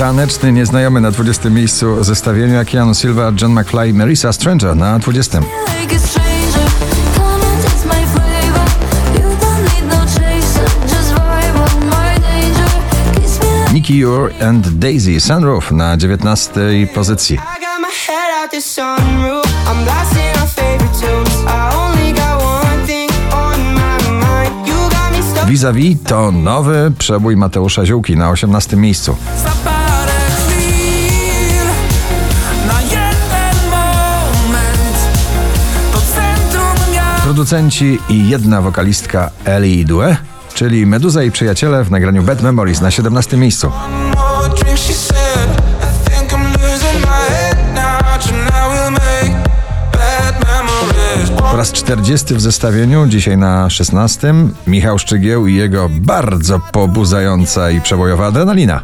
Taneczny nieznajomy na 20 miejscu zestawieniu jak Keanu Silva, John McFly i Marisa Stranger na 20. Like a stranger, come and taste my flavor. You don't need no Nicky Ure and Daisy Sunroof na 19 pozycji. Vis-a-vis to nowy przebój Mateusza Ziółki na 18 miejscu. Producenci i jedna wokalistka Ellie Due, czyli Meduza i przyjaciele w nagraniu Bad Memories na 17 miejscu. Po raz 40 w zestawieniu, dzisiaj na 16, Michał Szczygieł i jego bardzo pobudzająca i przebojowa adrenalina.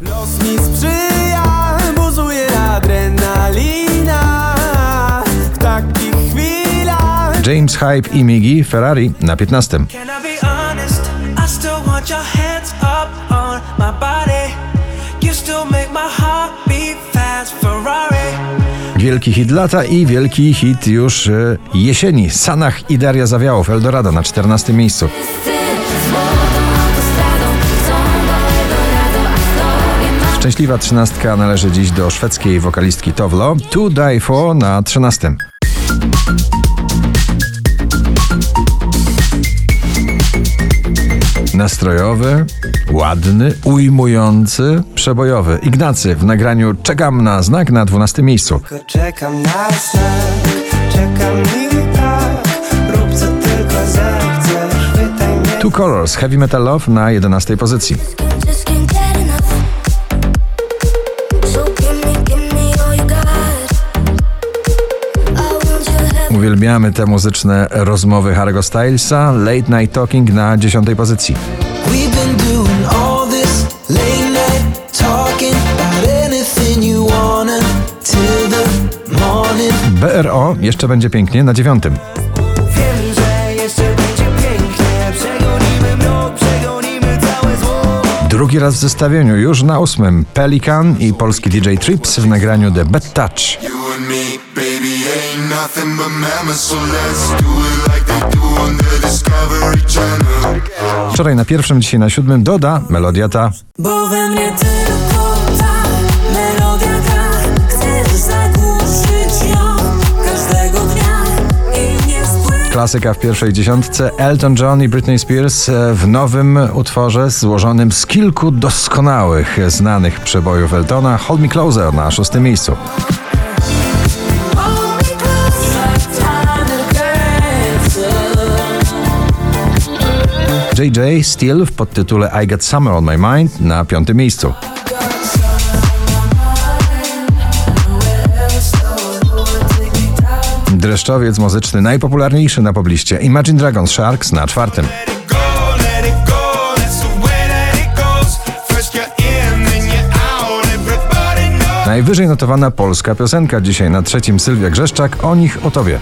James Hype i Miggy Ferrari na 15. Can I be honest? I still want your hands up on my body. You still make my heart beat fast, Ferrari. Wielki hit lata i wielki hit już e, jesieni. Sanach i Daria Zawiałow, Eldorado na 14 miejscu. Szczęśliwa trzynastka należy dziś do szwedzkiej wokalistki Tovlo. To Die For na 13. Nastrojowy, ładny, ujmujący, przebojowy. Ignacy w nagraniu Czekam na znak na 12 miejscu. Tylko czekam na znak, czekam i tak Rób co tylko zechcesz, pytaj mnie Two Colors Heavy Metal Love na 11 pozycji. just can't get enough. So give me, give me Uwielbiamy te muzyczne rozmowy Harry'ego Stylesa. Late Night Talking na 10 pozycji. BRO jeszcze będzie pięknie na 9. Wiem, że jeszcze będzie pięknie Przegonimy mrok, przegonimy całe zło Drugi raz w zestawieniu, już na ósmym. Pelikan i polski DJ Trips w nagraniu The Bad Touch. Ain't nothing but mammals, so let's do it like they do on the Discovery Channel. Wczoraj na pierwszym, dzisiaj na siódmym doda melodia ta. Bo we mnie tylko ta melodia gra Chcesz zagłuszyć ją każdego dnia I nie spływać Klasyka w pierwszej dziesiątce. Elton John i Britney Spears e, w nowym utworze złożonym z kilku doskonałych, znanych przebojów Eltona. Hold Me Closer na szóstym miejscu. JJ Steele w podtytule I Got Summer on My Mind na piątym miejscu. Dreszczowiec muzyczny najpopularniejszy na pobliście Imagine Dragons Sharks na czwartym. Najwyżej notowana polska piosenka dzisiaj na trzecim Sylwia Grzeszczak o nich o tobie.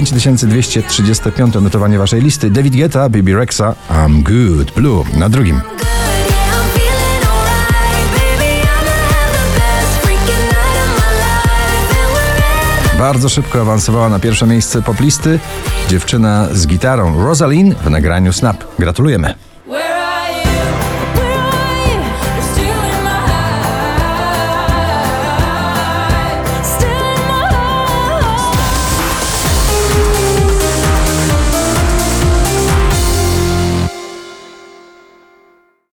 5235 notowanie waszej listy David Guetta, Baby Rexa, I'm Good Blue na drugim. Bardzo szybko awansowała na pierwsze miejsce poplisty dziewczyna z gitarą Rosalind w nagraniu Snap. Gratulujemy.